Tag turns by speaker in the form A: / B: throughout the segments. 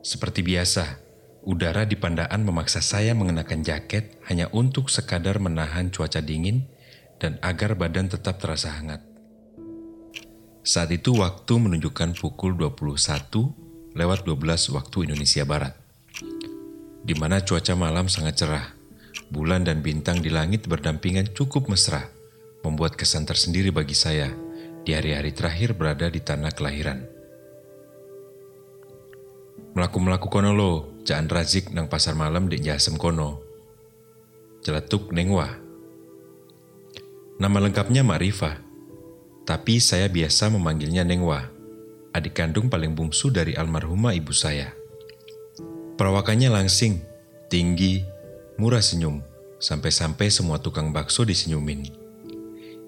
A: Seperti biasa, udara di Pandaan memaksa saya mengenakan jaket hanya untuk sekadar menahan cuaca dingin dan agar badan tetap terasa hangat. Saat itu waktu menunjukkan pukul 21 lewat 12 waktu Indonesia Barat. Di mana cuaca malam sangat cerah. Bulan dan bintang di langit berdampingan cukup mesra, membuat kesan tersendiri bagi saya di hari-hari terakhir berada di tanah kelahiran. Melaku-melaku kono lo, jaan razik nang pasar malam di Jasem kono. Celetuk nengwa. Nama lengkapnya Ma'rifah, tapi saya biasa memanggilnya Nengwa, adik kandung paling bungsu dari almarhumah ibu saya. Perawakannya langsing, tinggi, murah senyum, sampai-sampai semua tukang bakso disenyumin.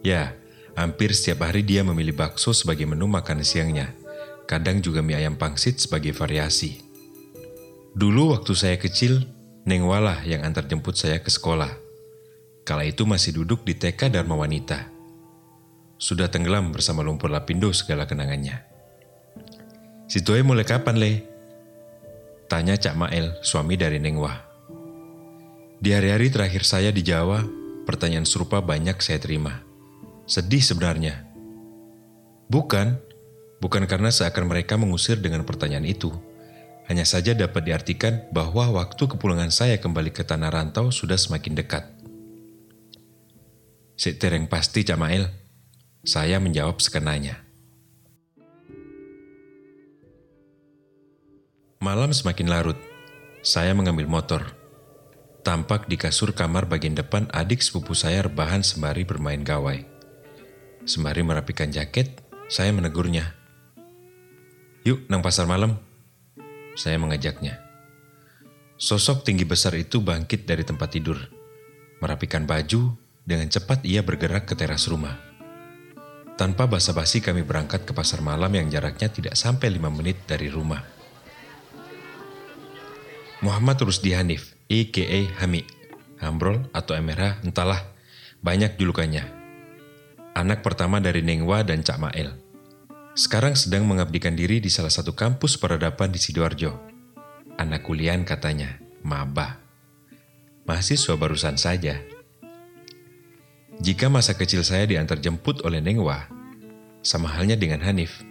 A: Ya, hampir setiap hari dia memilih bakso sebagai menu makan siangnya kadang juga mie ayam pangsit sebagai variasi. Dulu waktu saya kecil, Neng Walah yang antar jemput saya ke sekolah. Kala itu masih duduk di TK Dharma Wanita. Sudah tenggelam bersama lumpur lapindo segala kenangannya. Si Toe mulai kapan, Le? Tanya Cak Mael, suami dari Neng Wah. Di hari-hari terakhir saya di Jawa, pertanyaan serupa banyak saya terima. Sedih sebenarnya. Bukan, Bukan karena seakan mereka mengusir dengan pertanyaan itu. Hanya saja dapat diartikan bahwa waktu kepulangan saya kembali ke tanah rantau sudah semakin dekat. Si tereng pasti, Camail. Saya menjawab sekenanya. Malam semakin larut. Saya mengambil motor. Tampak di kasur kamar bagian depan adik sepupu saya rebahan sembari bermain gawai. Sembari merapikan jaket, saya menegurnya. Yuk, nang pasar malam. Saya mengajaknya. Sosok tinggi besar itu bangkit dari tempat tidur. Merapikan baju, dengan cepat ia bergerak ke teras rumah. Tanpa basa-basi kami berangkat ke pasar malam yang jaraknya tidak sampai lima menit dari rumah. Muhammad Rusdi Hanif, a.k.a. Hami, Hambrol atau Emerha, entahlah, banyak julukannya. Anak pertama dari Nengwa dan Cak Mael. Sekarang sedang mengabdikan diri di salah satu kampus peradaban di Sidoarjo. Anak kuliah katanya, maba. Mahasiswa barusan saja. Jika masa kecil saya diantar jemput oleh Nengwa, sama halnya dengan Hanif.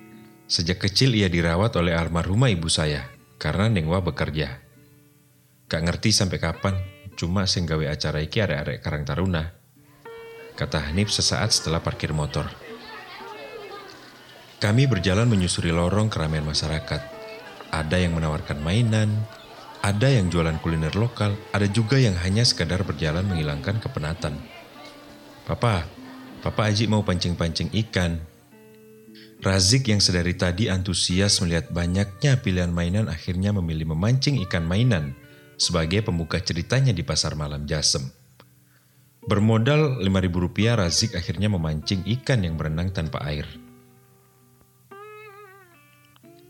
A: Sejak kecil ia dirawat oleh almarhumah ibu saya, karena Nengwa bekerja. Gak ngerti sampai kapan, cuma singgawe acara iki arek-arek Karang Taruna. Kata Hanif sesaat setelah parkir motor. Kami berjalan menyusuri lorong keramaian masyarakat. Ada yang menawarkan mainan, ada yang jualan kuliner lokal, ada juga yang hanya sekadar berjalan menghilangkan kepenatan. Papa, Papa Aji mau pancing-pancing ikan. Razik yang sedari tadi antusias melihat banyaknya pilihan mainan akhirnya memilih memancing ikan mainan sebagai pembuka ceritanya di pasar malam Jasem. Bermodal Rp5.000 Razik akhirnya memancing ikan yang berenang tanpa air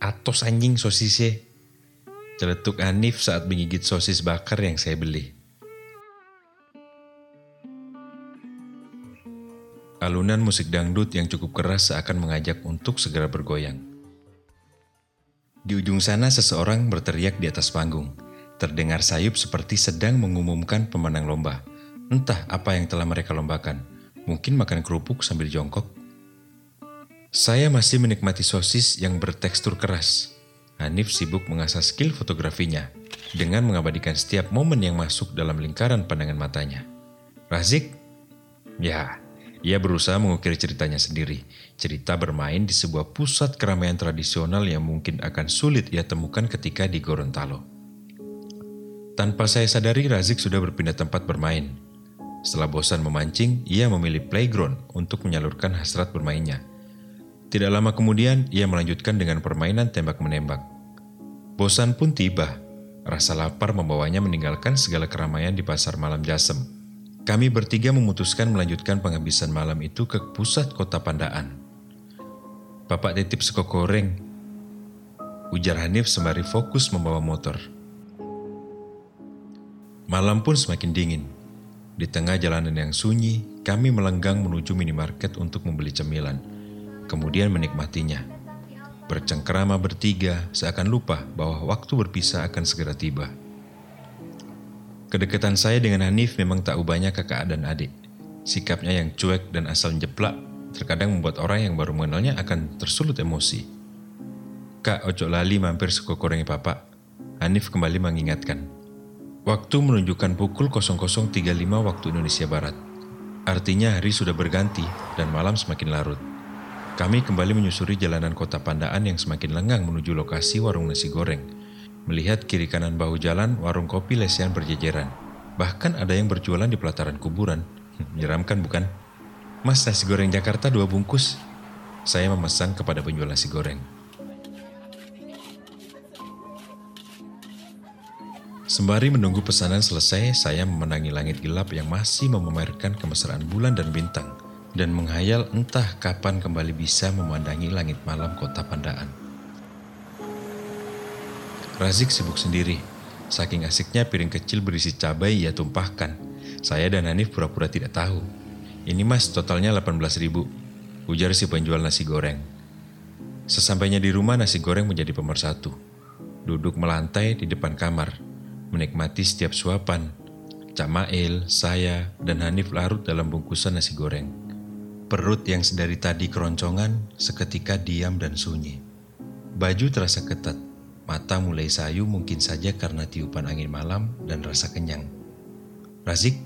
A: atos anjing sosisnya. Celetuk Anif saat menggigit sosis bakar yang saya beli. Alunan musik dangdut yang cukup keras seakan mengajak untuk segera bergoyang. Di ujung sana seseorang berteriak di atas panggung. Terdengar sayup seperti sedang mengumumkan pemenang lomba. Entah apa yang telah mereka lombakan. Mungkin makan kerupuk sambil jongkok saya masih menikmati sosis yang bertekstur keras. Hanif sibuk mengasah skill fotografinya dengan mengabadikan setiap momen yang masuk dalam lingkaran pandangan matanya. Razik? Ya, ia berusaha mengukir ceritanya sendiri. Cerita bermain di sebuah pusat keramaian tradisional yang mungkin akan sulit ia temukan ketika di Gorontalo. Tanpa saya sadari, Razik sudah berpindah tempat bermain. Setelah bosan memancing, ia memilih playground untuk menyalurkan hasrat bermainnya – tidak lama kemudian, ia melanjutkan dengan permainan tembak-menembak. Bosan pun tiba. Rasa lapar membawanya meninggalkan segala keramaian di pasar malam Jasem. Kami bertiga memutuskan melanjutkan penghabisan malam itu ke pusat kota Pandaan. Bapak titip sekok goreng. Ujar Hanif sembari fokus membawa motor. Malam pun semakin dingin. Di tengah jalanan yang sunyi, kami melenggang menuju minimarket untuk membeli cemilan kemudian menikmatinya. bercengkerama bertiga seakan lupa bahwa waktu berpisah akan segera tiba. Kedekatan saya dengan Hanif memang tak ubahnya kakak dan adik. Sikapnya yang cuek dan asal jeplak terkadang membuat orang yang baru mengenalnya akan tersulut emosi. Kak, ojo lali mampir suku korengi papa. Hanif kembali mengingatkan. Waktu menunjukkan pukul 00.35 waktu Indonesia Barat. Artinya hari sudah berganti dan malam semakin larut. Kami kembali menyusuri jalanan kota Pandaan yang semakin lengang menuju lokasi warung nasi goreng Melihat kiri kanan bahu jalan, warung kopi lesian berjejeran. Bahkan ada yang berjualan di pelataran kuburan. Menyeramkan bukan? Mas nasi goreng Jakarta dua bungkus. Saya memesan kepada penjual nasi goreng. Sembari menunggu pesanan selesai, saya memenangi langit gelap yang masih memamerkan kemesraan bulan dan bintang, dan menghayal entah kapan kembali bisa memandangi langit malam kota Pandaan. Razik sibuk sendiri. Saking asiknya piring kecil berisi cabai ia tumpahkan. Saya dan Hanif pura-pura tidak tahu. Ini mas totalnya 18 ribu. Ujar si penjual nasi goreng. Sesampainya di rumah nasi goreng menjadi pemersatu. Duduk melantai di depan kamar. Menikmati setiap suapan. Cak Mail, saya, dan Hanif larut dalam bungkusan nasi goreng. Perut yang sedari tadi keroncongan seketika diam dan sunyi. Baju terasa ketat Mata mulai sayu mungkin saja karena tiupan angin malam dan rasa kenyang. Razik,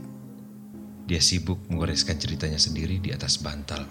A: dia sibuk mengoreskan ceritanya sendiri di atas bantal.